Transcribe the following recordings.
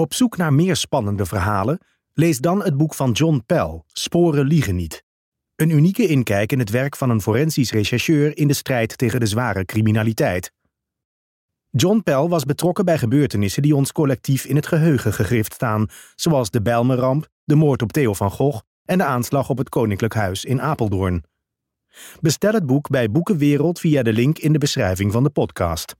Op zoek naar meer spannende verhalen? Lees dan het boek van John Pell, Sporen liegen niet. Een unieke inkijk in het werk van een forensisch rechercheur in de strijd tegen de zware criminaliteit. John Pell was betrokken bij gebeurtenissen die ons collectief in het geheugen gegrift staan, zoals de Bijlmerramp, de moord op Theo van Gogh en de aanslag op het Koninklijk Huis in Apeldoorn. Bestel het boek bij Boekenwereld via de link in de beschrijving van de podcast.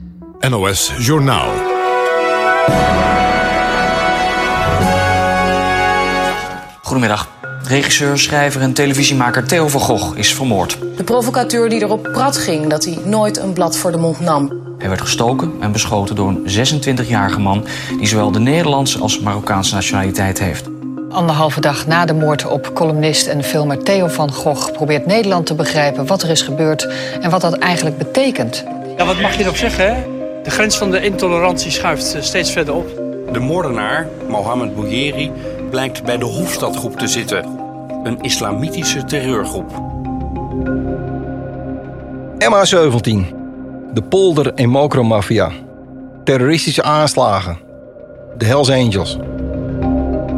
NOS Journaal. Goedemiddag. Regisseur, schrijver en televisiemaker Theo van Gogh is vermoord. De provocateur die erop prat ging dat hij nooit een blad voor de mond nam. Hij werd gestoken en beschoten door een 26-jarige man... die zowel de Nederlandse als Marokkaanse nationaliteit heeft. Anderhalve dag na de moord op columnist en filmer Theo van Gogh... probeert Nederland te begrijpen wat er is gebeurd en wat dat eigenlijk betekent. Ja, wat mag je erop zeggen, hè? De grens van de intolerantie schuift eh, steeds verder op. De moordenaar, Mohammed Bouyeri, blijkt bij de Hofstadgroep te zitten. Een islamitische terreurgroep. MH17. De polder- en mokromafia. Terroristische aanslagen. De Hells Angels.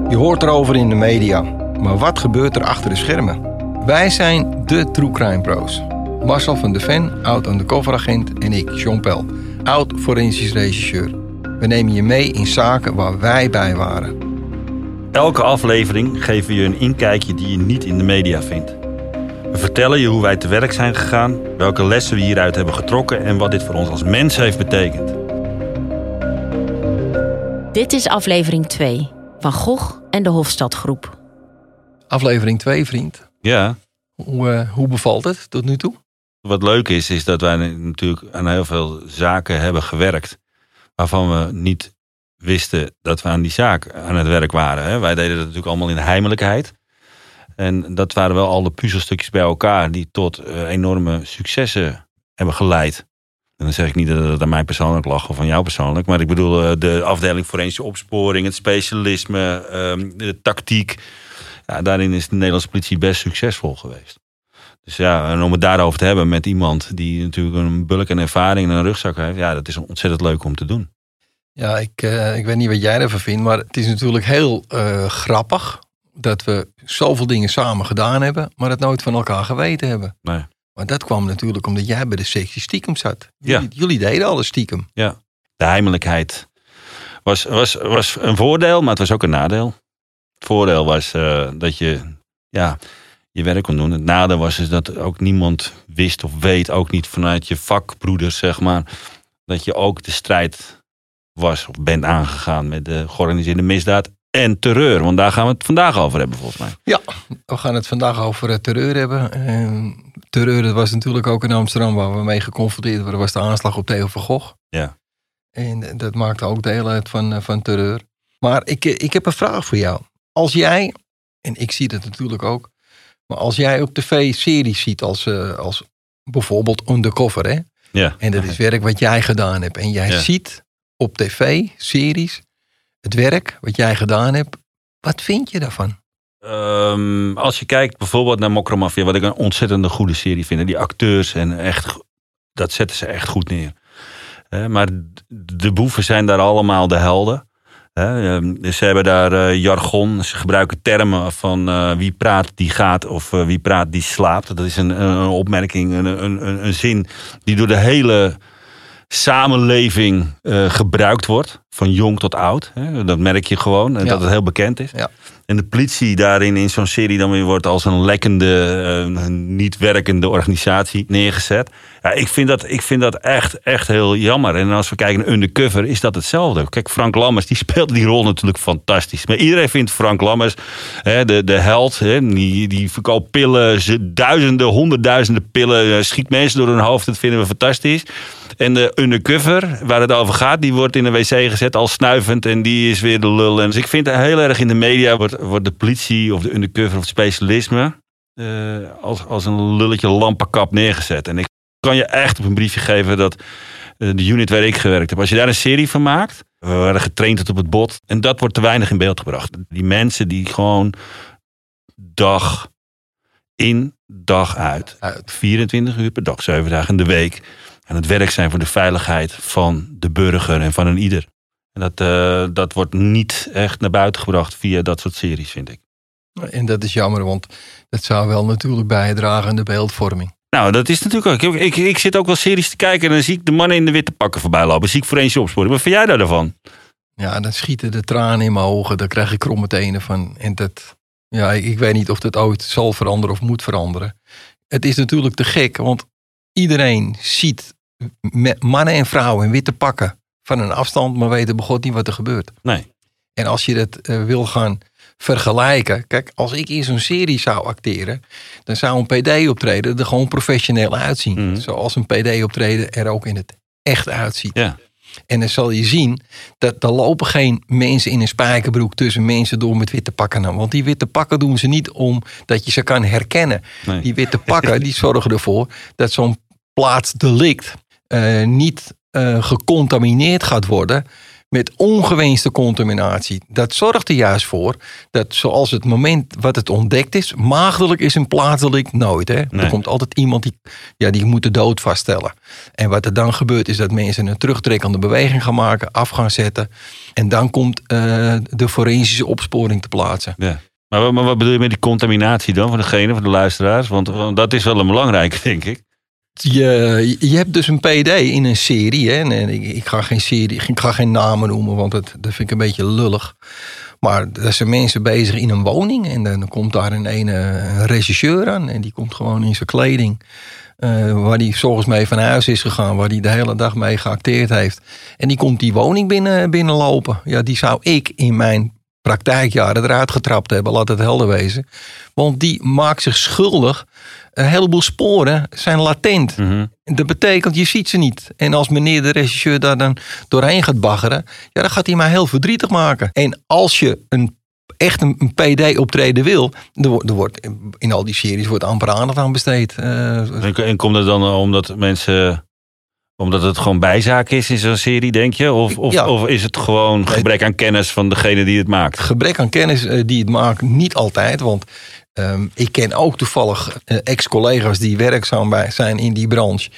Je hoort erover in de media. Maar wat gebeurt er achter de schermen? Wij zijn de True Crime Pro's. Marcel van de Ven, oud undercover agent en ik, John Pel, oud forensisch regisseur. We nemen je mee in zaken waar wij bij waren. Elke aflevering geven we je een inkijkje die je niet in de media vindt. We vertellen je hoe wij te werk zijn gegaan, welke lessen we hieruit hebben getrokken en wat dit voor ons als mens heeft betekend. Dit is aflevering 2 van Gogh en de Hofstadgroep. Aflevering 2, vriend. Ja, Hoe, eh, hoe bevalt het tot nu toe? Wat leuk is, is dat wij natuurlijk aan heel veel zaken hebben gewerkt. Waarvan we niet wisten dat we aan die zaak aan het werk waren. hè. Wij deden dat natuurlijk allemaal in heimelijkheid. En dat waren wel al de puzzelstukjes bij elkaar die tot eh, enorme successen hebben geleid. En dan zeg ik niet dat het aan mij persoonlijk lag of aan jou persoonlijk. Maar ik bedoel eh, de afdeling forensische opsporing, het specialisme, ehm, de tactiek. Ja, daarin is de Nederlandse politie best succesvol geweest. Dus ja, en om het daarover te hebben met iemand die natuurlijk een bulk en ervaring en een rugzak heeft. Ja, dat is ontzettend leuk om te doen. Ja, ik, eh, ik weet niet wat jij ervan vindt, maar het is natuurlijk heel eh, grappig dat we zoveel dingen samen gedaan hebben, maar het nooit van elkaar geweten hebben. Nee. Maar dat kwam natuurlijk omdat jij bij de sectie stiekem zat. Ja. Jullie, jullie deden alles stiekem. Ja, de heimelijkheid was, was, was een voordeel, maar het was ook een nadeel. Het voordeel was eh, dat je ja, je werk kon doen. Het nadeel was dus dat ook niemand wist of weet, ook niet vanuit je vakbroeders, zeg maar, dat je ook de strijd was of bent aangegaan met de georganiseerde misdaad en terreur. Want daar gaan we het vandaag over hebben, volgens mij. Ja, we gaan het vandaag over eh, terreur hebben. En terreur, dat was natuurlijk ook in Amsterdam waar we mee geconfronteerd werden, was de aanslag op Theo van Gogh. Ja. En dat maakte ook deel uit van, eh, van terreur. Maar ik, eh, ik heb een vraag voor jou. Als jij, en ik zie dat natuurlijk ook, maar als jij op tv series ziet als, eh, als bijvoorbeeld Undercover, hè? Ja. En dat is werk wat jij gedaan hebt. En jij Ja. ziet op tv, series, het werk wat jij gedaan hebt. Wat vind je daarvan? Ehm, als je kijkt bijvoorbeeld naar Mokromafia, wat ik een ontzettende goede serie vind. en Die acteurs en echt, dat zetten ze echt goed neer. Maar de boeven zijn daar allemaal de helden. Ehm, ze hebben daar eh, jargon, ze gebruiken termen van eh, wie praat die gaat of eh, wie praat die slaapt. Dat is een, een opmerking, een, een, een, zin die door de hele samenleving gebruikt wordt. Van jong tot oud. Hè. Dat merk je gewoon. En Ja. dat het heel bekend is. Ja. En de politie daarin in zo'n serie dan weer wordt als een lekkende, eh, niet werkende organisatie neergezet. Ja, ik vind dat, ik vind dat echt, echt heel jammer. En als we kijken naar Undercover is dat hetzelfde. Kijk, Frank Lammers die speelt die rol natuurlijk fantastisch. Maar iedereen vindt Frank Lammers hè, de, de held. Hè, die, die verkoopt pillen, ze- duizenden, honderdduizenden pillen. eh, Schiet mensen door hun hoofd. Dat vinden we fantastisch. En de undercover, waar het over gaat, die wordt in een wc gezet als snuivend. En die is weer de lul. En dus ik vind heel erg in de media wordt, wordt de politie of de undercover of het specialisme eh, als, als een lulletje lampenkap neergezet. En ik kan je echt op een briefje geven dat eh, de unit waar ik gewerkt heb, als je daar een serie van maakt, we waren getraind tot op het bot. En dat wordt te weinig in beeld gebracht. Die mensen die gewoon dag in, dag uit, 24 uur per dag, 7 dagen in de week, aan het werk zijn voor de veiligheid van de burger en van een ieder. En dat, eh, dat wordt niet echt naar buiten gebracht via dat soort series, vind ik. En dat is jammer, want dat zou wel natuurlijk bijdragen aan de beeldvorming. Nou, dat is natuurlijk ook. Ik, ik, ik zit ook wel series te kijken en dan zie ik de mannen in de witte pakken voorbij lopen. Zie ik voor eentje opsporen. Wat vind jij daar daarvan? Ja, dan schieten de tranen in mijn ogen. Dan krijg ik kromme tenen van. En dat, ja, ik, weet niet of dat ooit zal veranderen of moet veranderen. Het is natuurlijk te gek, want iedereen ziet mannen en vrouwen in witte pakken van een afstand, maar weten begot niet wat er gebeurt. Nee. En als je dat eh, wil gaan vergelijken. Kijk, als ik in zo'n serie zou acteren, dan zou een PD-optreden er gewoon professioneel uitzien. Zoals een PD-optreden er ook in het echt uitziet. Ja. En dan zal je zien dat er lopen geen mensen in een spijkerbroek tussen mensen door met witte pakken aan. Want die witte pakken doen ze niet omdat je ze kan herkennen. Nee. Die witte pakken die zorgen ervoor dat zo'n plaatsdelict eh, niet eh, gecontamineerd gaat worden met ongewenste contaminatie. Dat zorgt er juist voor dat zoals het moment wat het ontdekt is, maagdelijk is een plaatsdelict nooit. Hè? Nee. Er komt altijd iemand die, ja, die moet de dood vaststellen. En wat er dan gebeurt is dat mensen een terugtrekkende beweging gaan maken, af gaan zetten. En dan komt eh, de forensische opsporing te plaatsen. Ja. Maar, wat- maar wat bedoel je met die contaminatie dan van degene, van de luisteraars? Want, want dat is wel een belangrijke, denk ik. Je, hebt dus een PD in een serie. Hè? En ik, ga geen serie, ik ga geen namen noemen, want dat, dat vind ik een beetje lullig. Maar er zijn mensen bezig in een woning. En dan komt daar een ene regisseur aan. En die komt gewoon in zijn kleding. eh, waar hij volgens mee van huis is gegaan. Waar hij de hele dag mee geacteerd heeft. En die komt die woning binnen, binnenlopen. Ja, die zou ik in mijn praktijkjaren eruit getrapt hebben. Laat het helder wezen. Want die maakt zich schuldig. Een heleboel sporen zijn latent. Dat betekent, je ziet ze niet. En als meneer de regisseur daar dan doorheen gaat baggeren, ja, dan gaat hij mij heel verdrietig maken. En als je een, echt een, een PD-optreden wil, er wordt, er wordt, in al die series wordt amper aandacht aan besteed. Eh, En, en komt het dan omdat mensen. Omdat het gewoon bijzaak is in zo'n serie, denk je? Of, of, Ja. of is het gewoon gebrek aan kennis van degene die het maakt? gebrek aan kennis eh, die het maakt, niet altijd. Want ehm, ik ken ook toevallig eh, ex-collega's die werkzaam bij zijn in die branche.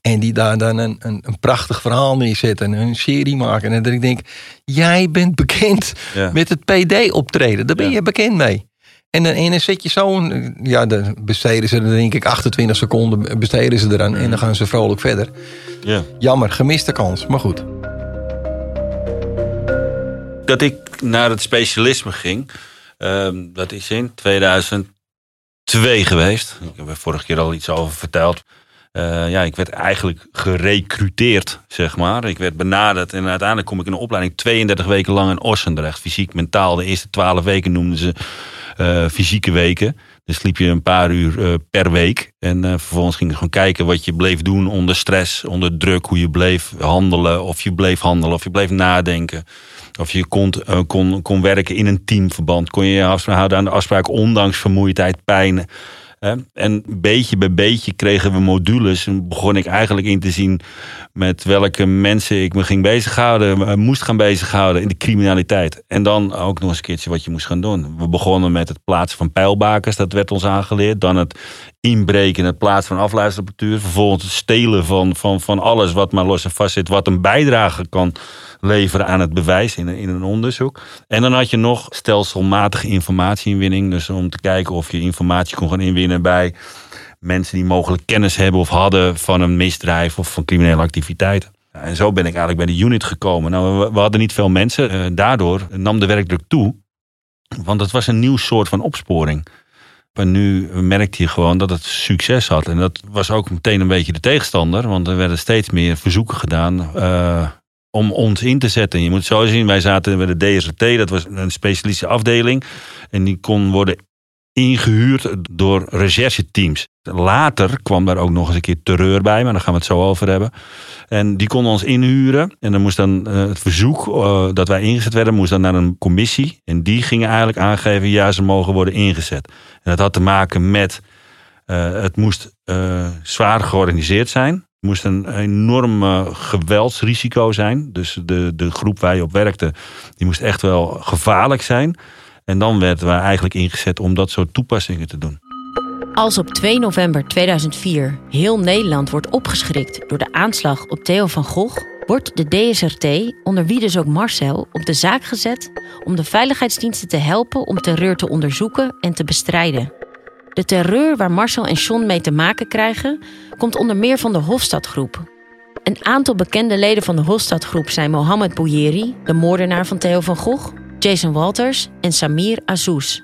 En die daar dan een, een, een prachtig verhaal neerzetten en een serie maken. En dat ik denk, jij bent bekend Ja. met het PD-optreden. Daar ben je bekend mee. En dan, en dan zet je zo'n, ja, dan besteden ze er denk ik 28 seconden besteden ze eraan. En dan gaan ze vrolijk verder. Ja. Jammer, gemiste kans. Maar goed. Dat ik naar het specialisme ging, ehm, dat is in 2002 geweest. Ik heb er vorige keer al iets over verteld. Eh, ja, ik werd eigenlijk gerecruiteerd, zeg maar. Ik werd benaderd en uiteindelijk kom ik in een opleiding 32 weken lang in Ossendrecht. Fysiek, mentaal. De eerste 12 weken noemden ze eh, fysieke weken. Dus liep je een paar uur eh, per week. En vervolgens ging je gewoon kijken wat je bleef doen onder stress, onder druk. Hoe je bleef handelen, of je bleef handelen, of je bleef nadenken. Of je kon, eh, kon, kon werken in een teamverband. Kon je je afspraak houden aan de afspraak, ondanks vermoeidheid, pijn. En beetje bij beetje kregen we modules. En begon ik eigenlijk in te zien met welke mensen ik me ging bezighouden, eh, moest gaan bezighouden in de criminaliteit. En dan ook nog eens een keertje wat je moest gaan doen. We begonnen met het plaatsen van pijlbakers, dat werd ons aangeleerd. Dan het inbreken, het plaatsen van afluisterapparatuur. Vervolgens stelen van, van, van alles wat maar los en vast zit, wat een bijdrage kan leveren aan het bewijs in, in een onderzoek. En dan had je nog stelselmatige informatieinwinning. Dus om te kijken of je informatie kon gaan inwinnen bij mensen die mogelijk kennis hebben of hadden van een misdrijf of van criminele activiteiten. En zo ben ik eigenlijk bij de unit gekomen. Nou, we, we hadden niet veel mensen. Eh, daardoor nam de werkdruk toe. Want het was een nieuw soort van opsporing. Maar nu merkte je gewoon dat het succes had. En dat was ook meteen een beetje de tegenstander. Want er werden steeds meer verzoeken gedaan uh, om ons in te zetten. Je moet het zo zien, wij zaten bij de DSRT. Dat was een specialistische afdeling. En die kon worden ingehuurd door rechercheteams. Later kwam daar ook nog eens een keer terreur bij, maar daar gaan we het zo over hebben. En die konden ons inhuren. En dan moest dan uh, het verzoek uh, dat wij ingezet werden, moest dan naar een commissie. En die gingen eigenlijk aangeven, ja, ze mogen worden ingezet. En dat had te maken met, uh, het moest zwaar georganiseerd zijn. Het moest een enorm geweldsrisico zijn. Dus de, de groep waar je op werkte, die moest echt wel gevaarlijk zijn. En dan werden we eigenlijk ingezet om dat soort toepassingen te doen. Als op 2 november 2004 heel Nederland wordt opgeschrikt door de aanslag op Theo van Gogh, wordt de DSRT, onder wie dus ook Marcel, op de zaak gezet om de veiligheidsdiensten te helpen om terreur te onderzoeken en te bestrijden. De terreur waar Marcel en John mee te maken krijgen, komt onder meer van de Hofstadgroep. Een aantal bekende leden van de Hofstadgroep zijn Mohammed Bouyeri, de moordenaar van Theo van Gogh, Jason Walters en Samir Azouz.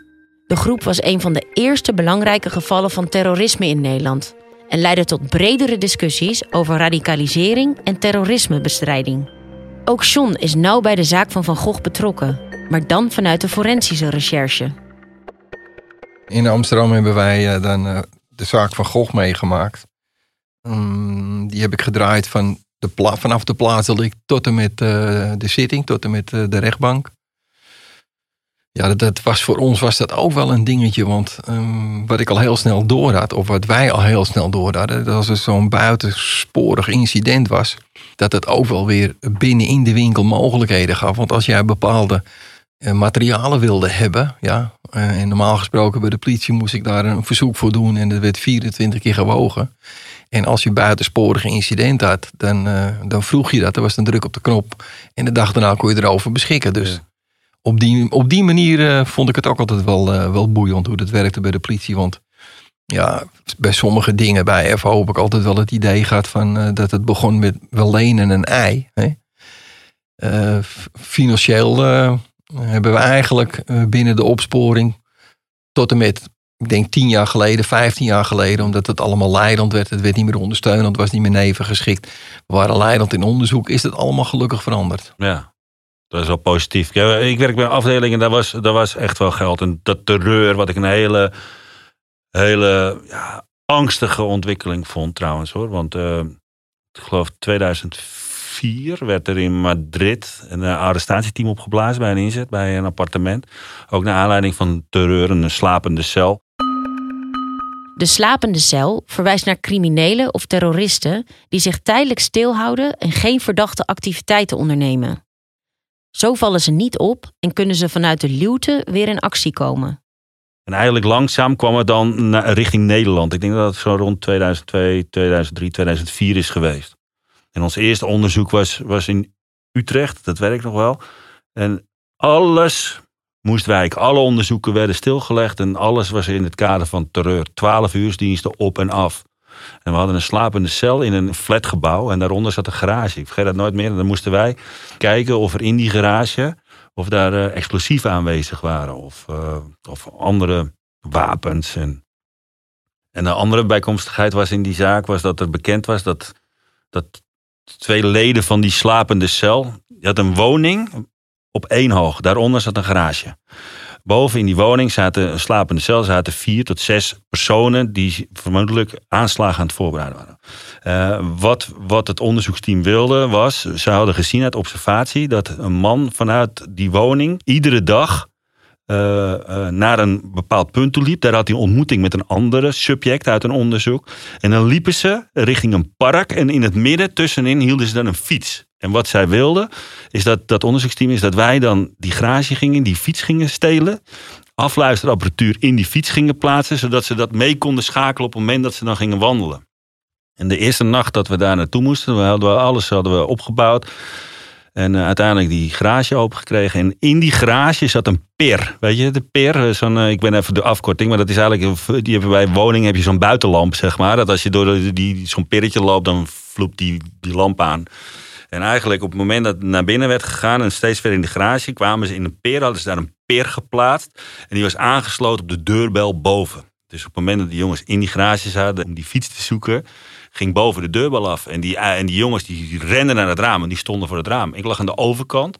De groep was een van de eerste belangrijke gevallen van terrorisme in Nederland en leidde tot bredere discussies over radicalisering en terrorismebestrijding. Ook John is nauw bij de zaak van Van Gogh betrokken, maar dan vanuit de forensische recherche. In Amsterdam hebben wij dan uh, de zaak van Gogh meegemaakt. Um, die heb ik gedraaid van de vanaf de plaats dat ik tot en met uh, de zitting, tot en met de rechtbank. Ja, dat, was voor ons was dat ook wel een dingetje. Want um, wat ik al heel snel door had, of wat wij al heel snel door hadden, dat als er zo'n buitensporig incident was, dat het ook wel weer binnen in de winkel mogelijkheden gaf. Want als jij bepaalde uh, materialen wilde hebben, ja, uh, en normaal gesproken bij de politie moest ik daar een verzoek voor doen en dat werd 24 keer gewogen. En als je buitensporige incident had, dan, uh, dan vroeg je dat. Er was een druk op de knop. En de dag daarna kon je erover beschikken. Dus. Op die, op die manier uh, vond ik het ook altijd wel, uh, wel boeiend hoe dat werkte bij de politie. Want ja, bij sommige dingen bij FO heb ik altijd wel het idee gehad van, uh, dat het begon met wel lenen en een ei. Hè? financieel hebben we eigenlijk binnen de opsporing tot en met, ik denk tien jaar geleden, vijftien jaar geleden, omdat het allemaal leidend werd. Het werd niet meer ondersteunend, het was niet meer neven geschikt. We waren leidend in onderzoek, is het allemaal gelukkig veranderd. Ja. Dat is wel positief. Ik werk bij een afdeling en daar was, daar was echt wel geld. En dat terreur, wat ik een hele, hele ja, angstige ontwikkeling vond trouwens hoor. Want uh, ik geloof 2004 werd er in Madrid een arrestatieteam opgeblazen bij een inzet, bij een appartement. Ook naar aanleiding van terreur, een slapende cel. De slapende cel verwijst naar criminelen of terroristen die zich tijdelijk stilhouden en geen verdachte activiteiten ondernemen. Zo vallen ze niet op en kunnen ze vanuit de luwte weer in actie komen. En eigenlijk langzaam kwam het dan richting Nederland. Ik denk dat het zo rond 2002, 2003, 2004 is geweest. En ons eerste onderzoek was, was in Utrecht, dat ik nog wel. En alles moest wijken. Alle onderzoeken werden stilgelegd en alles was in het kader van terreur. Twaalf uursdiensten op en af. En we hadden een slapende cel in een flatgebouw. En daaronder zat een garage. Ik vergeet dat nooit meer. En dan moesten wij kijken of er in die garage... of daar uh, explosieven aanwezig waren. Of, uh, of andere wapens. En, en de andere bijkomstigheid was in die zaak... was dat er bekend was dat, dat twee leden van die slapende cel... Je had een woning op één hoog. Daaronder zat een garage. Boven in die woning zaten, een slapende cel, zaten vier tot zes personen die vermoedelijk aanslagen aan het voorbereiden waren. Uh, wat, wat het onderzoeksteam wilde was, ze hadden gezien uit observatie dat een man vanuit die woning iedere dag eh, eh, naar een bepaald punt toe liep. Daar had hij ontmoeting met een andere subject uit een onderzoek. En dan liepen ze richting een park. En in het midden tussenin hielden ze dan een fiets. En wat zij wilden, is dat dat onderzoeksteam is dat wij dan die garage gingen, die fiets gingen stelen. Afluisterapparatuur in die fiets gingen plaatsen, zodat ze dat mee konden schakelen op het moment dat ze dan gingen wandelen. En de eerste nacht dat we daar naartoe moesten, we hadden alles hadden we opgebouwd. En uh, uiteindelijk die garage opengekregen. En in die garage zat een per. Weet je, de per. Zo'n, uh, ik ben even de afkorting, maar dat is eigenlijk. Die hebben bij woning heb je zo'n buitenlamp, zeg maar. Dat als je door die, zo'n perretje loopt, dan vloept die, die lamp aan. En eigenlijk op het moment dat het naar binnen werd gegaan en steeds verder in de garage kwamen ze in een peer, hadden ze daar een peer geplaatst. En die was aangesloten op de deurbel boven. Dus op het moment dat die jongens in die garage zaten om die fiets te zoeken, ging boven de deurbel af. En die, en die jongens die renden naar het raam en die stonden voor het raam. Ik lag aan de overkant.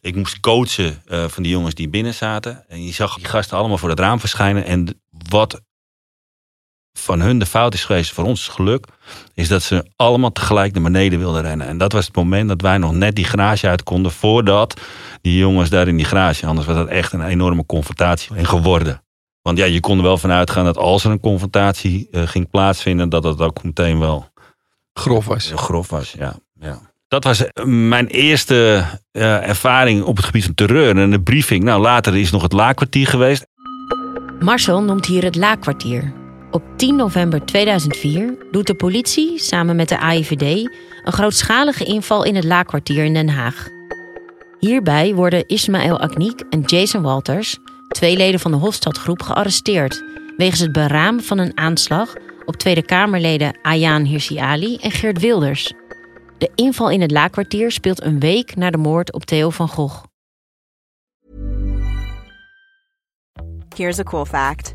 Ik moest coachen uh, van die jongens die binnen zaten. En je zag die gasten allemaal voor het raam verschijnen. En wat van hun de fout is geweest, voor ons geluk, is dat ze allemaal tegelijk naar beneden wilden rennen. En dat was het moment dat wij nog net die garage uit konden voordat die jongens daar in die garage. Anders was dat echt een enorme confrontatie en geworden. Want ja, je kon er wel vanuit gaan dat als er een confrontatie uh, ging plaatsvinden, dat dat ook meteen wel grof was. Grof was, ja. ja. Dat was eh, mijn eerste uh, ervaring op het gebied van terreur. En de briefing, nou later is nog het laakkwartier geweest. Marcel noemt hier het laakkwartier. Op 10 november 2004 doet de politie samen met de AIVD een grootschalige inval in het laakkwartier in Den Haag. Hierbij worden Ismaël Akniek en Jason Walters twee leden van de Hofstadgroep gearresteerd wegens het beramen van een aanslag op Tweede Kamerleden Ayaan Hirsi Ali en Geert Wilders. De inval in het laakkwartier speelt een week na de moord op Theo van Gogh. Here's a cool fact.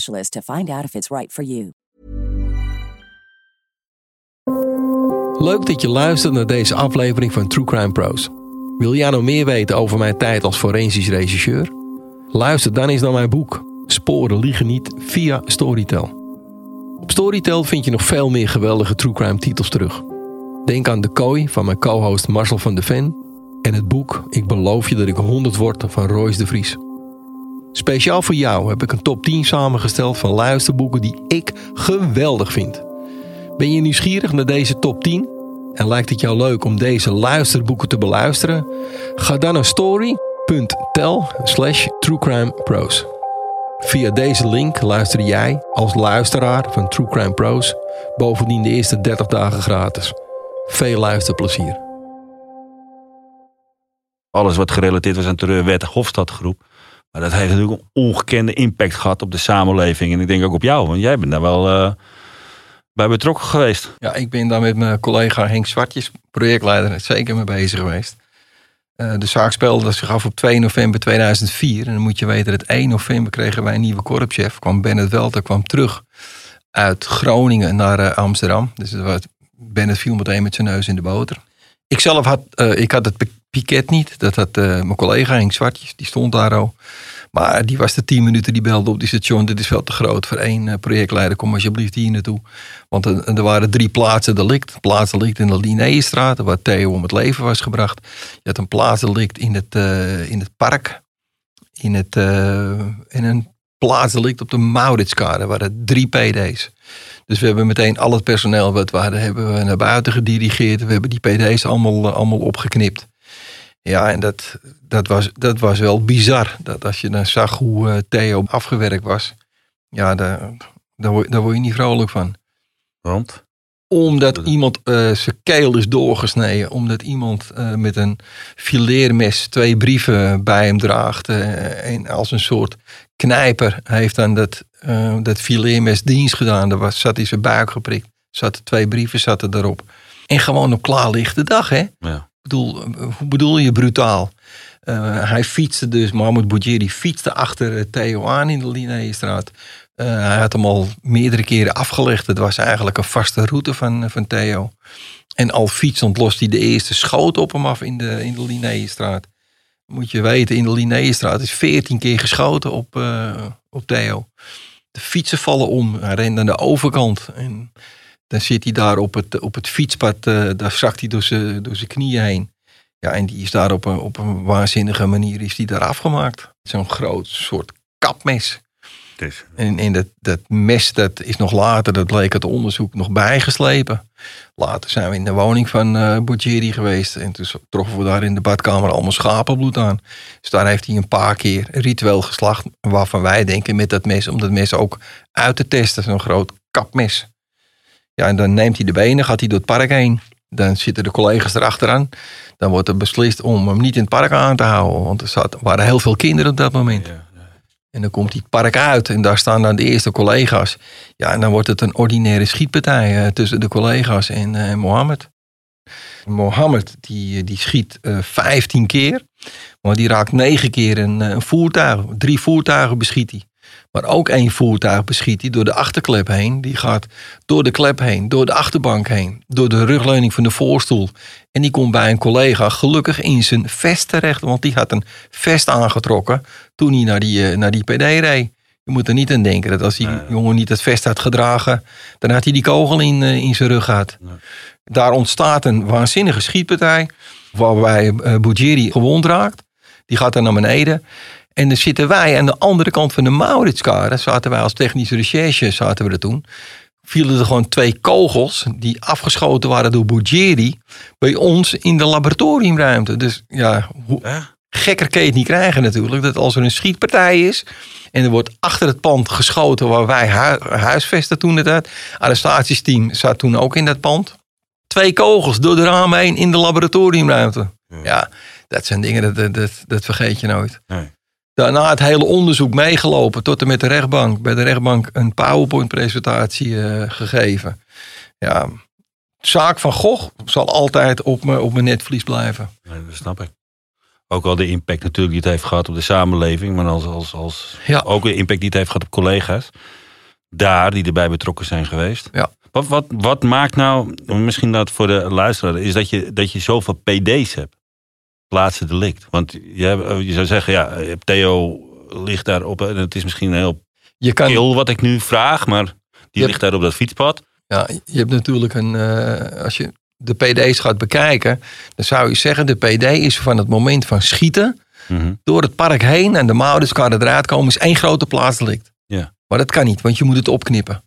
to find out if it's right for you. Leuk dat je luistert naar deze aflevering van True Crime Pros. Wil jij nog meer weten over mijn tijd als forensisch regisseur? Luister dan eens naar mijn boek Sporen liegen niet via Storytel. Op Storytel vind je nog veel meer geweldige True Crime titels terug. Denk aan De Kooi van mijn co-host Marcel van de Ven en het boek Ik beloof je dat ik 100 word van Royce de Vries. Speciaal voor jou heb ik een top 10 samengesteld van luisterboeken die ik geweldig vind. Ben je nieuwsgierig naar deze top 10? En lijkt het jou leuk om deze luisterboeken te beluisteren? Ga dan naar story.tel slash truecrimepros. Via deze link luister jij als luisteraar van True Crime Pros bovendien de eerste 30 dagen gratis. Veel luisterplezier. Alles wat gerelateerd was aan de Hofstadgroep. Maar dat heeft natuurlijk een ongekende impact gehad op de samenleving. En ik denk ook op jou, want jij bent daar wel uh, bij betrokken geweest. Ja, ik ben daar met mijn collega Henk Zwartjes, projectleider, zeker mee bezig geweest. Uh, de zaak speelde zich af op 2 november 2004. En dan moet je weten dat 1 november kregen wij een nieuwe korpschef. Kwam Bennett Welter kwam terug uit Groningen naar uh, Amsterdam. Dus was, Bennett viel meteen met zijn neus in de boter. Ik zelf had, ik had het piket niet. Dat had mijn collega Henk Zwartjes, die stond daar al. Maar die was de tien minuten, die belde op die station. Dit is veel te groot voor één eh, projectleider. Kom alsjeblieft hier naartoe. Want er, waren drie plaatsen delict. Plaatsdelict in de Linnéestraat, waar Theo om het leven was gebracht. Je had een plaatsdelict in het, in het park. In, het, in een plaatsdelict op de Mauritskade. waren drie PD's. Dus we hebben meteen al het personeel wat we hadden, hebben we naar buiten gedirigeerd. We hebben die PD's allemaal, allemaal opgeknipt. Ja, en dat, dat, was, dat was wel bizar. Dat als je dan zag hoe uh, Theo afgewerkt was. Ja, daar, daar, word, daar word je niet vrolijk van. Want? Omdat iemand uh, zijn keel is doorgesneden. Omdat iemand uh, met een fileermes twee brieven bij hem draagt. en als een soort knijper heeft dan dat, dat fileermes dienst gedaan. Daar was, zat hij zijn buik geprikt. Zaten twee brieven zaten erop. En gewoon op klaarlichte dag, hè? Ja bedoel, hoe bedoel je brutaal? Uh, hij fietste dus, Mahmoud Boudjeri fietste achter Theo aan in de Linnéestraat. Uh, hij had hem al meerdere keren afgelegd. Het was eigenlijk een vaste route van, van Theo. En al fietsend lost hij de eerste schoot op hem af in de, in de Linnéestraat. Moet je weten, in de Linnéestraat is veertien keer geschoten op, uh, op Theo. De fietsen vallen om. Hij rent aan de overkant. En dan zit hij daar op het, op het fietspad, uh, daar zakt hij door zijn, door zijn knieën heen. Ja, en die is daar op een, op een waanzinnige manier is die daar afgemaakt. Zo'n groot soort kapmes. Dus. En, en dat, dat mes dat is nog later, dat bleek het onderzoek, nog bijgeslepen. Later zijn we in de woning van uh, geweest. En toen troffen we daar in de badkamer allemaal schapenbloed aan. Dus daar heeft hij een paar keer ritueel geslacht. Waarvan wij denken met dat mes, om dat mes ook uit te testen. Zo'n groot kapmes. Ja, en dan neemt hij de benen, gaat hij door het park heen. Dan zitten de collega's erachteraan. Dan wordt er beslist om hem niet in het park aan te houden. Want er zat, waren heel veel kinderen op dat moment. Ja. En dan komt het park uit en daar staan dan de eerste collega's. Ja, en dan wordt het een ordinaire schietpartij uh, tussen de collega's en uh, Mohammed. Mohammed die, die schiet uh, 15 keer. Maar die raakt negen keer een, een voertuig. Drie voertuigen beschiet hij. Maar ook één voertuig beschiet hij door de achterklep heen. Die gaat door de klep heen, door de achterbank heen, door de rugleuning van de voorstoel. En die komt bij een collega gelukkig in zijn vest terecht. Want die had een vest aangetrokken toen hij naar die, uh, naar die PD reed. Je moet er niet aan denken dat als die nee. jongen niet het vest had gedragen, dan had hij die kogel in, uh, in zijn rug gehad. Nee. Daar ontstaat een waanzinnige schietpartij, waarbij uh, gewond raakt. Die gaat dan naar beneden. En dan zitten wij aan de andere kant van de Mauritskade, zaten wij als technische recherche, zaten we er toen. Vielen er gewoon twee kogels die afgeschoten waren door Bougeri bij ons in de laboratoriumruimte. Dus ja, hoe, ja. gekker kun je het niet krijgen natuurlijk. Dat als er een schietpartij is en er wordt achter het pand geschoten waar wij hu huisvesten toen het uit. Arrestatiesteam zat toen ook in dat pand. Twee kogels door de ramen heen in de laboratoriumruimte. Ja, ja dat zijn dingen, dat, dat, dat vergeet je nooit. Nee daarna het hele onderzoek meegelopen tot en met de rechtbank. Bij de rechtbank een PowerPoint-presentatie uh, gegeven. Ja, zaak van Gogh zal altijd op, me, op mijn netvlies blijven. Nee, dat snap ik. Ook al de impact natuurlijk die het heeft gehad op de samenleving, maar als, als, als ja. ook de impact die het heeft gehad op collega's. Daar die erbij betrokken zijn geweest. Ja. Wat, wat, wat maakt nou, misschien dat voor de luisteraar, is dat je, dat je zoveel PD's hebt plaatsen delict. Want je, je zou zeggen, ja, Theo ligt daar op. En het is misschien heel je kan, kil wat ik nu vraag, maar die ligt daar op dat fietspad. Ja, je hebt natuurlijk een. Uh, als je de PD's gaat bekijken, dan zou je zeggen: de PD is van het moment van schieten mm -hmm. door het park heen en de Mauderskade eruit komen, is één grote plaatsdelict. Ja. Maar dat kan niet, want je moet het opknippen.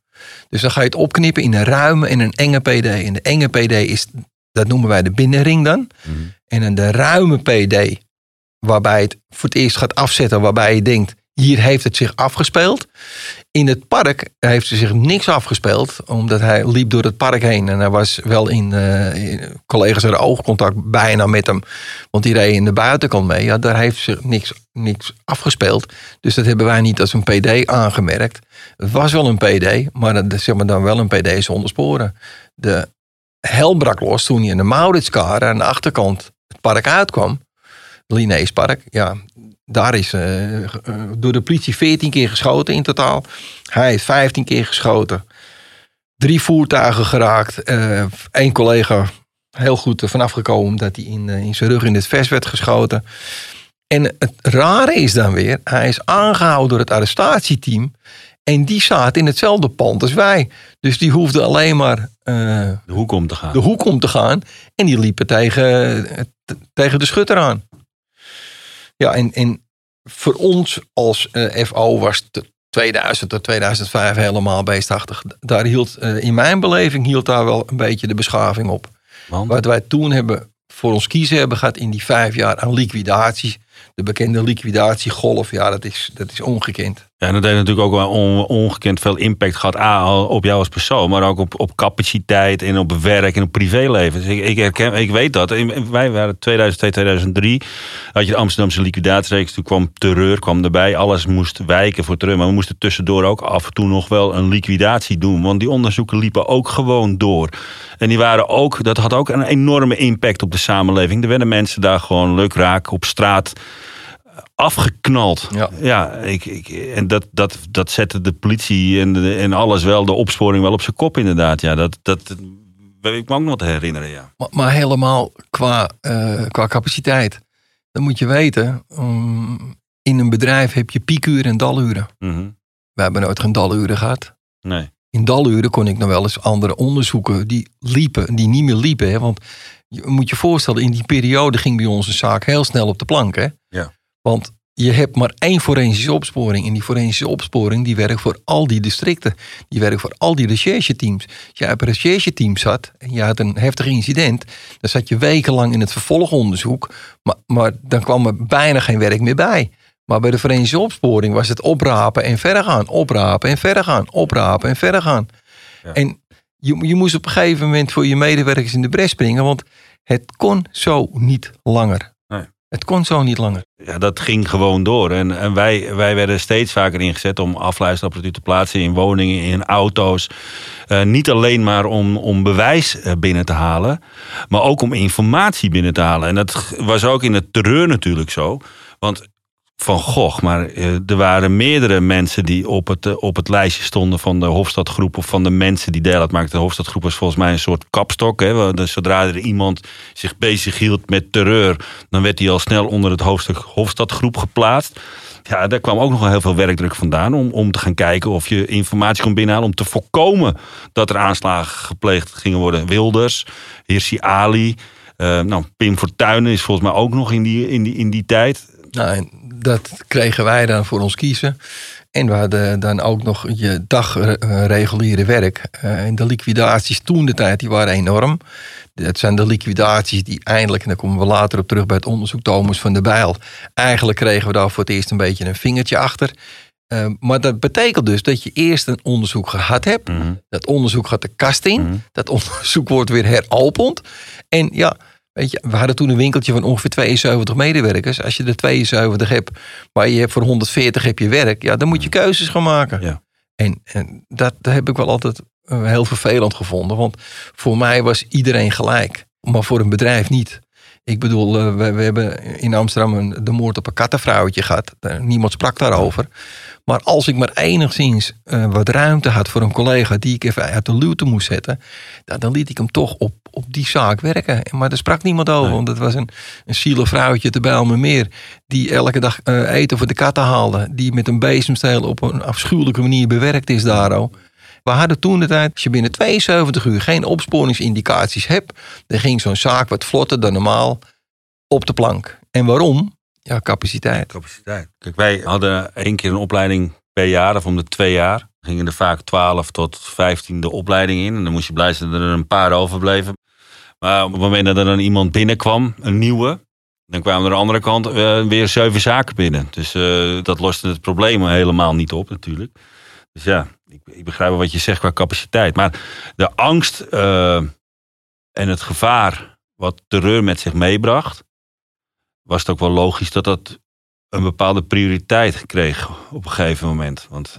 Dus dan ga je het opknippen in een ruime en een enge PD. En de enge PD is, dat noemen wij de binnenring dan. Mm -hmm. En een de ruime PD, waarbij het voor het eerst gaat afzetten, waarbij je denkt, hier heeft het zich afgespeeld. In het park heeft er zich niks afgespeeld, omdat hij liep door het park heen. En hij was wel in, uh, in collega's hadden oogcontact bijna met hem, want die reed in de buitenkant mee. Ja, daar heeft zich niks, niks afgespeeld. Dus dat hebben wij niet als een PD aangemerkt. Het was wel een PD, maar dat zeg maar dan wel een PD zonder sporen. De hel brak los toen hij in de Mauritskade aan de achterkant het park uitkwam. Linnaeus Park, ja, daar is uh, uh, door de politie 14 keer geschoten in totaal. Hij heeft 15 keer geschoten. Drie voertuigen geraakt. Eén uh, collega heel goed vanaf gekomen omdat hij in, in zijn rug in het vest werd geschoten. En het rare is dan weer, hij is aangehouden door het arrestatieteam. En die zaten in hetzelfde pand als wij. Dus die hoefde alleen maar uh, de hoek om te gaan. De hoek om te gaan. En die liepen tegen, tegen de schutter aan. Ja, en, en voor ons als uh, FO was het 2000 tot 2005 helemaal beestachtig. Daar hield, uh, in mijn beleving hield daar wel een beetje de beschaving op. Want? Wat wij toen hebben voor ons kiezen hebben gehad in die vijf jaar aan liquidaties. De bekende liquidatiegolf, ja, dat is, dat is ongekend. Ja, en dat heeft natuurlijk ook wel on, ongekend veel impact gehad. A, op jou als persoon, maar ook op, op capaciteit en op werk en op privéleven. Dus ik, ik, herken, ik weet dat. Wij waren 2002, 2003. Had je de Amsterdamse liquidatiereeks. Toen kwam terreur kwam erbij. Alles moest wijken voor terreur. Maar we moesten tussendoor ook af en toe nog wel een liquidatie doen. Want die onderzoeken liepen ook gewoon door. En die waren ook, dat had ook een enorme impact op de samenleving. Er werden mensen daar gewoon leuk raak op straat afgeknald. Ja, ja ik, ik, en dat, dat, dat zette de politie en, de, en alles wel, de opsporing wel op zijn kop inderdaad. Ja, dat, dat weet ik me ook nog te herinneren, ja. Maar, maar helemaal qua, uh, qua capaciteit. Dan moet je weten, um, in een bedrijf heb je piekuren en daluren. Mm -hmm. We hebben nooit geen daluren gehad. Nee. In daluren kon ik nog wel eens andere onderzoeken die liepen, die niet meer liepen. Hè? Want je moet je voorstellen, in die periode ging bij ons een zaak heel snel op de plank. Hè? Ja. Want je hebt maar één forensische opsporing. En die forensische opsporing die werkt voor al die districten. Die werkt voor al die rechercheteams. Als je op een rechercheteam zat en je had een heftig incident. Dan zat je wekenlang in het vervolgonderzoek. Maar, maar dan kwam er bijna geen werk meer bij. Maar bij de forensische opsporing was het oprapen en verder gaan. Oprapen en verder gaan. Oprapen en verder gaan. Ja. En je, je moest op een gegeven moment voor je medewerkers in de bres springen. Want het kon zo niet langer. Het kon zo niet langer. Ja, dat ging gewoon door. En, en wij, wij werden steeds vaker ingezet om afluisterapparatuur te plaatsen in woningen, in auto's. Uh, niet alleen maar om, om bewijs binnen te halen, maar ook om informatie binnen te halen. En dat was ook in het terreur natuurlijk zo. Want van Gogh, maar uh, er waren meerdere mensen die op het, uh, op het lijstje stonden van de Hofstadgroep of van de mensen die deel uitmaakten. De Hofstadgroep was volgens mij een soort kapstok. Hè, zodra er iemand zich bezig hield met terreur, dan werd hij al snel onder het hoofdstuk Hofstadgroep geplaatst. Ja, daar kwam ook nog heel veel werkdruk vandaan om, om te gaan kijken of je informatie kon binnenhalen om te voorkomen dat er aanslagen gepleegd gingen worden. Wilders, Hirsi Ali, uh, nou, Pim Fortuyn is volgens mij ook nog in die, in die, in die tijd. Nou, dat kregen wij dan voor ons kiezen. En we hadden dan ook nog je dagreguliere werk. En de liquidaties toen de tijd, die waren enorm. Het zijn de liquidaties die eindelijk, en daar komen we later op terug bij het onderzoek Thomas van der Bijl. Eigenlijk kregen we daar voor het eerst een beetje een vingertje achter. Uh, maar dat betekent dus dat je eerst een onderzoek gehad hebt. Mhm. Mm -hmm. Dat onderzoek gaat de kast in. Mm -hmm. Dat onderzoek wordt weer heropend. En ja, Weet je, we hadden toen een winkeltje van ongeveer 72 medewerkers. Als je er 72 hebt, maar je hebt voor 140 heb je werk, ja, dan moet je keuzes gaan maken. Ja. En, en dat, dat heb ik wel altijd uh, heel vervelend gevonden. Want voor mij was iedereen gelijk, maar voor een bedrijf niet. Ik bedoel, uh, we, we, hebben in Amsterdam een, de moord op een kattenvrouwtje gehad. Niemand sprak daarover. Maar als ik maar enigszins uh, wat ruimte had voor een collega die ik even uit de luwte moest zetten, dan, dan liet ik hem toch op, op die zaak werken. Maar daar sprak niemand over, Nee. want het was een, een zielig vrouwtje te Bijlmermeer die elke dag uh, eten voor de katten haalde, die met een bezemsteel op een afschuwelijke manier bewerkt is daar. Oh. We hadden toen de tijd, als je binnen 72 uur geen opsporingsindicaties hebt, dan ging zo'n zaak wat vlotter dan normaal op de plank. En waarom? Ja, capaciteit. Capaciteit. Kijk, wij hadden één keer een opleiding per jaar of om de twee jaar. Gingen er vaak 12 tot 15 de opleiding in. En dan moest je blij zijn dat er een paar overbleven. Maar op het moment dat er dan iemand binnenkwam, een nieuwe, dan kwamen er aan de andere kant uh, weer zeven zaken binnen. Dus uh, dat loste het probleem helemaal niet op natuurlijk. Dus ja, ik, ik begrijp wat je zegt qua capaciteit. Maar de angst uh, en het gevaar wat terreur met zich meebracht, was het ook wel logisch dat dat een bepaalde prioriteit kreeg op een gegeven moment. Want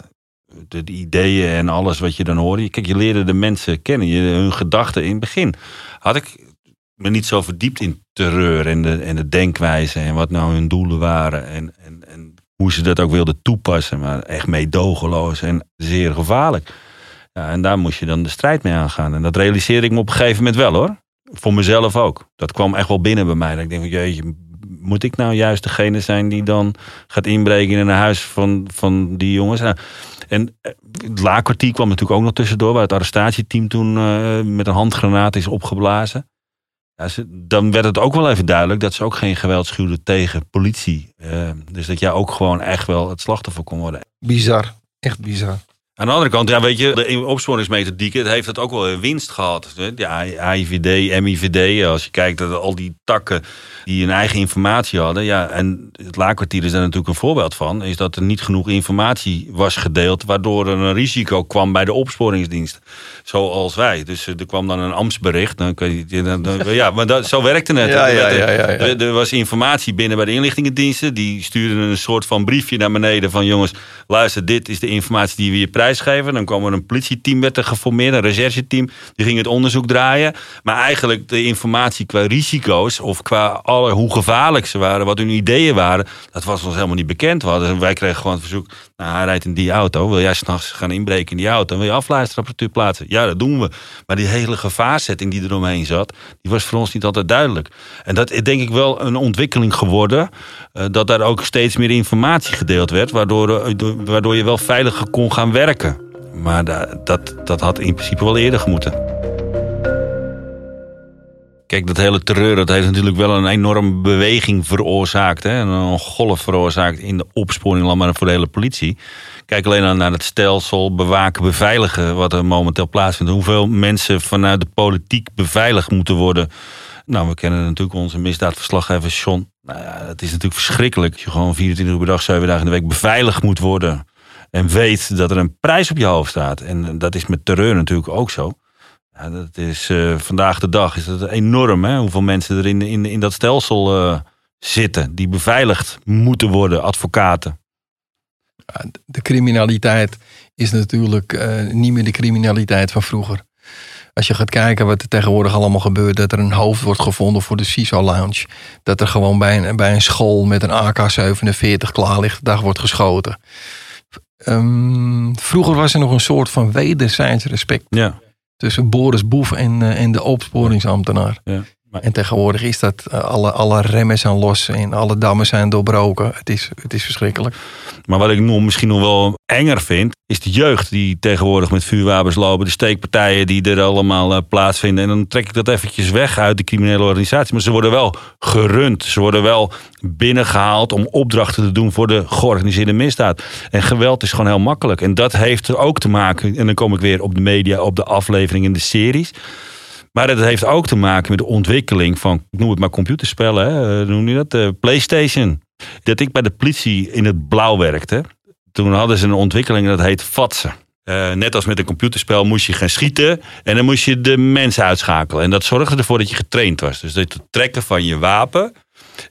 de, de, ideeën en alles wat je dan hoorde. Kijk, je leerde de mensen kennen, je, hun gedachten. In het begin had ik me niet zo verdiept in terreur en de, en de denkwijze en wat nou hun doelen waren. En, en, en hoe ze dat ook wilden toepassen. Maar echt meedogenloos en zeer gevaarlijk. Ja, en daar moest je dan de strijd mee aangaan. En dat realiseerde ik me op een gegeven moment wel hoor. Voor mezelf ook. Dat kwam echt wel binnen bij mij. Dat ik denk, jeetje, moet ik nou juist degene zijn die dan gaat inbreken in een huis van, van die jongens? Nou, en eh, het laakkwartier kwam natuurlijk ook nog tussendoor, waar het arrestatieteam toen uh, met een handgranaat is opgeblazen. Ja, dan werd het ook wel even duidelijk dat ze ook geen geweld schuwden tegen politie. Uh, dus dat jij ook gewoon echt wel het slachtoffer kon worden. Bizar, echt bizar. Aan de andere kant, ja, weet je, de opsporingsmethodiek, het heeft het ook wel een winst gehad. Ja, AIVD, MIVD, als je kijkt naar al die takken die hun eigen informatie hadden. Ja, en het laakkwartier is daar natuurlijk een voorbeeld van. Is dat er niet genoeg informatie was gedeeld, waardoor er een risico kwam bij de opsporingsdienst. Zoals wij. Dus er kwam dan een ambtsbericht. Dan kun je, dan, dan, ja, maar dat, zo werkte het. Ja, ja, ja, er, er was informatie binnen bij de inlichtingendiensten. Die stuurden een soort van briefje naar beneden van jongens, luister, dit is de informatie die we je Dan kwam er een politieteam werd er geformeerd, een rechercheteam. Die ging het onderzoek draaien. Maar eigenlijk de informatie qua risico's of qua alle, hoe gevaarlijk ze waren, wat hun ideeën waren, dat was ons helemaal niet bekend. We hadden, wij kregen gewoon het verzoek, nou, hij rijdt in die auto. Wil jij s'nachts gaan inbreken in die auto? Wil je afluisterapparatuur plaatsen? Ja, dat doen we. Maar die hele gevaarzetting die er omheen zat, die was voor ons niet altijd duidelijk. En dat is denk ik wel een ontwikkeling geworden. Uh, dat daar ook steeds meer informatie gedeeld werd, waardoor, waardoor je wel veiliger kon gaan werken. Maar dat, dat, dat had in principe wel eerder gemoeten. Kijk, dat hele terreur, dat heeft natuurlijk wel een enorme beweging veroorzaakt. Hè? Een golf veroorzaakt in de opsporing, maar voor de hele politie. Kijk alleen naar het stelsel bewaken, beveiligen, wat er momenteel plaatsvindt. Hoeveel mensen vanuit de politiek beveiligd moeten worden. Nou, we kennen natuurlijk onze misdaadverslaggever Sean. Nou ja, het is natuurlijk verschrikkelijk. Dat je gewoon 24 uur per dag, 7 dagen in de week beveiligd moet worden. En weet dat er een prijs op je hoofd staat. En dat is met terreur natuurlijk ook zo. Ja, dat is uh, vandaag de dag is dat enorm, hè? hoeveel mensen er in, in, in dat stelsel uh, zitten, die beveiligd moeten worden, advocaten. De criminaliteit is natuurlijk uh, niet meer de criminaliteit van vroeger. Als je gaat kijken wat er tegenwoordig allemaal gebeurt, dat er een hoofd wordt gevonden voor de CISO Lounge. Dat er gewoon bij een, bij een school met een AK-47 klaar ligt, dag wordt geschoten. Um, vroeger was er nog een soort van wederzijds respect. Ja tussen Boris Boef en, uh, en de opsporingsambtenaar. Ja. En tegenwoordig is dat uh, alle, alle remmen zijn los en alle dammen zijn doorbroken. Het is, het is verschrikkelijk. Maar wat ik nog, misschien nog wel enger vind, is de jeugd die tegenwoordig met vuurwapens lopen. De steekpartijen die er allemaal uh, plaatsvinden. En dan trek ik dat eventjes weg uit de criminele organisatie. Maar ze worden wel gerund. Ze worden wel binnengehaald om opdrachten te doen voor de georganiseerde misdaad. En geweld is gewoon heel makkelijk. En dat heeft er ook te maken, en dan kom ik weer op de media, op de aflevering in de series. Maar dat heeft ook te maken met de ontwikkeling van, noem het maar computerspellen, hè, eh, noem je dat? Uh, PlayStation. Dat ik bij de politie in het blauw werkte. Toen hadden ze een ontwikkeling dat heet fatsen. Uh, net als met een computerspel moest je gaan schieten en dan moest je de mensen uitschakelen. En dat zorgde ervoor dat je getraind was. Dus dat het trekken van je wapen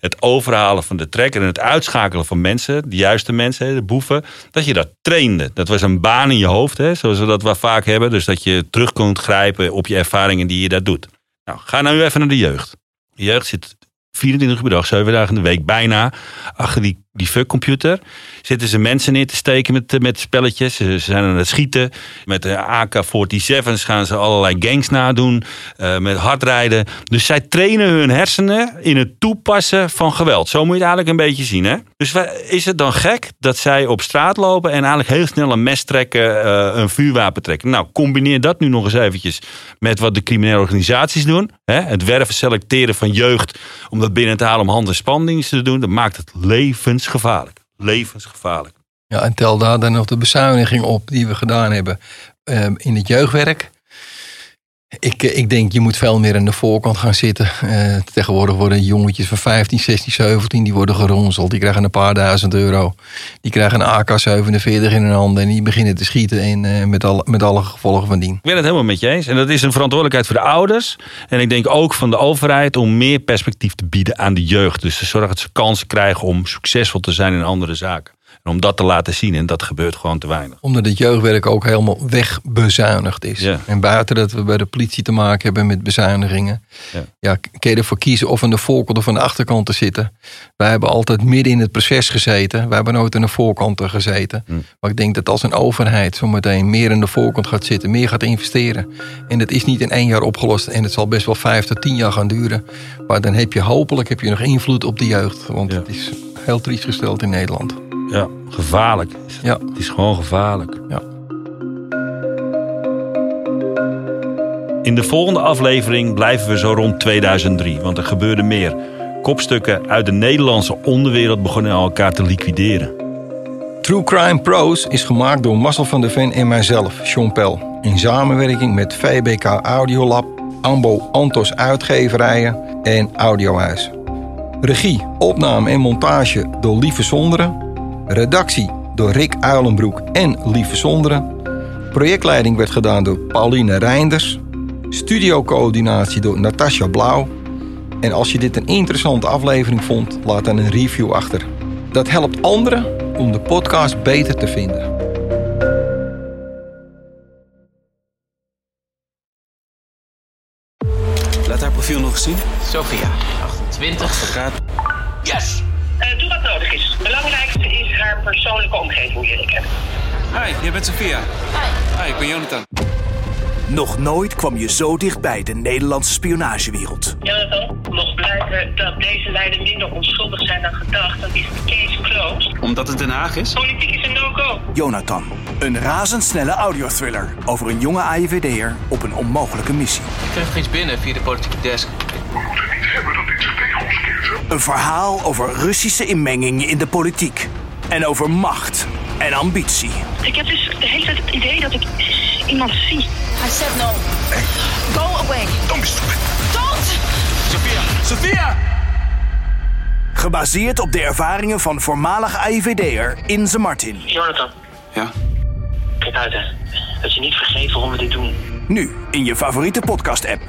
het overhalen van de trekker en het uitschakelen van mensen, de juiste mensen, de boeven, dat je dat trainde. Dat was een baan in je hoofd, hè, zoals we dat wel vaak hebben. Dus dat je terug kunt grijpen op je ervaringen die je daar doet. Nou, ga nou even naar de jeugd. De jeugd zit 24 uur per dag, 7 dagen in de week, bijna achter die die fuckcomputer. Zitten ze mensen neer te steken met, eh, met spelletjes. Ze zijn aan het schieten. Met de AK-47's gaan ze allerlei gangs nadoen. Uh, met hardrijden. Dus zij trainen hun hersenen in het toepassen van geweld. Zo moet je het eigenlijk een beetje zien. Hè? Dus is het dan gek dat zij op straat lopen en eigenlijk heel snel een mes trekken, uh, een vuurwapen trekken? Nou, combineer dat nu nog eens eventjes met wat de criminele organisaties doen. Hè? Het werven, selecteren van jeugd om dat binnen te halen om hand- en spandiensten te doen. Dat maakt het levens levensgevaarlijk. Levensgevaarlijk. Ja, en tel daar dan nog de bezuiniging op die we gedaan hebben um, in het jeugdwerk. Ik, eh, ik denk, je moet veel meer aan de voorkant gaan zitten. Uh, tegenwoordig worden jongetjes van 15, 16, 17, die worden geronseld. Die krijgen een paar duizend euro. Die krijgen een AK-47 in hun handen en die beginnen te schieten in, uh, met, alle, met alle gevolgen van dien. Ik ben het helemaal met je eens. En dat is een verantwoordelijkheid voor de ouders. En ik denk ook van de overheid om meer perspectief te bieden aan de jeugd. Dus te zorgen dat ze kansen krijgen om succesvol te zijn in andere zaken. En om dat te laten zien, en dat gebeurt gewoon te weinig. Omdat het jeugdwerk ook helemaal wegbezuinigd is. Ja. En buiten dat we bij de politie te maken hebben met bezuinigingen. Ja. Ja, kun je ervoor kiezen of aan de voorkant of aan de achterkant te zitten. Wij hebben altijd midden in het proces gezeten. Wij hebben nooit aan de voorkant gezeten. Hm. Maar ik denk dat als een overheid zometeen meer aan de voorkant gaat zitten, meer gaat investeren. En dat is niet in één jaar opgelost. En het zal best wel vijf tot tien jaar gaan duren. Maar dan heb je hopelijk heb je nog invloed op de jeugd. Want het is heel triest gesteld in Nederland. Ja, gevaarlijk. Ja. Het is gewoon gevaarlijk. Ja. In de volgende aflevering blijven we zo rond 2003, want er gebeurde meer. Kopstukken uit de Nederlandse onderwereld begonnen elkaar te liquideren. True Crime Pros is gemaakt door Marcel van der Ven en mijzelf, Sean Pel. In samenwerking met VBK Audiolab, Ambo Antos Uitgeverijen en Audiohuis. Regie, opname en montage door Lieve Zonderen. Redactie door Rick Uilenbroek en Lieve Zonderen. Projectleiding werd gedaan door Pauline Reinders. Studiocoördinatie door Natasja Blauw. En als je dit een interessante aflevering vond, laat dan een review achter. Dat helpt anderen om de podcast beter te vinden. Laat haar profiel nog eens zien. Sophia, 28. Advocaat. Yes! Eh, doe wat nodig is. Het belangrijkste is haar persoonlijke omgeving leren kennen. Hi, jij bent Sophia. Hi. Hi, ik ben Jonathan. Nog nooit kwam je zo dichtbij de Nederlandse spionagewereld. Jonathan, mocht blijken dat deze leider minder onschuldig zijn dan gedacht, dan is de case closed. Omdat het Den Haag is? Politiek is een no-go. Jonathan, een razendsnelle audiothriller over een jonge AIVD'er op een onmogelijke missie. Ik kreeg nog iets binnen via de politieke desk. Een verhaal over Russische inmenging in de politiek. En over macht en ambitie. Ik heb dus de hele tijd het idee dat ik iemand zie. I said no. Go away. Don't be stupid. Don't! Sophia! Sophia! Gebaseerd op de ervaringen van voormalig AIVD'er Inze Martin. Jonathan, Ja? kijk uit hè. Dat je niet vergeet waarom we dit doen. Nu in je favoriete podcast-app.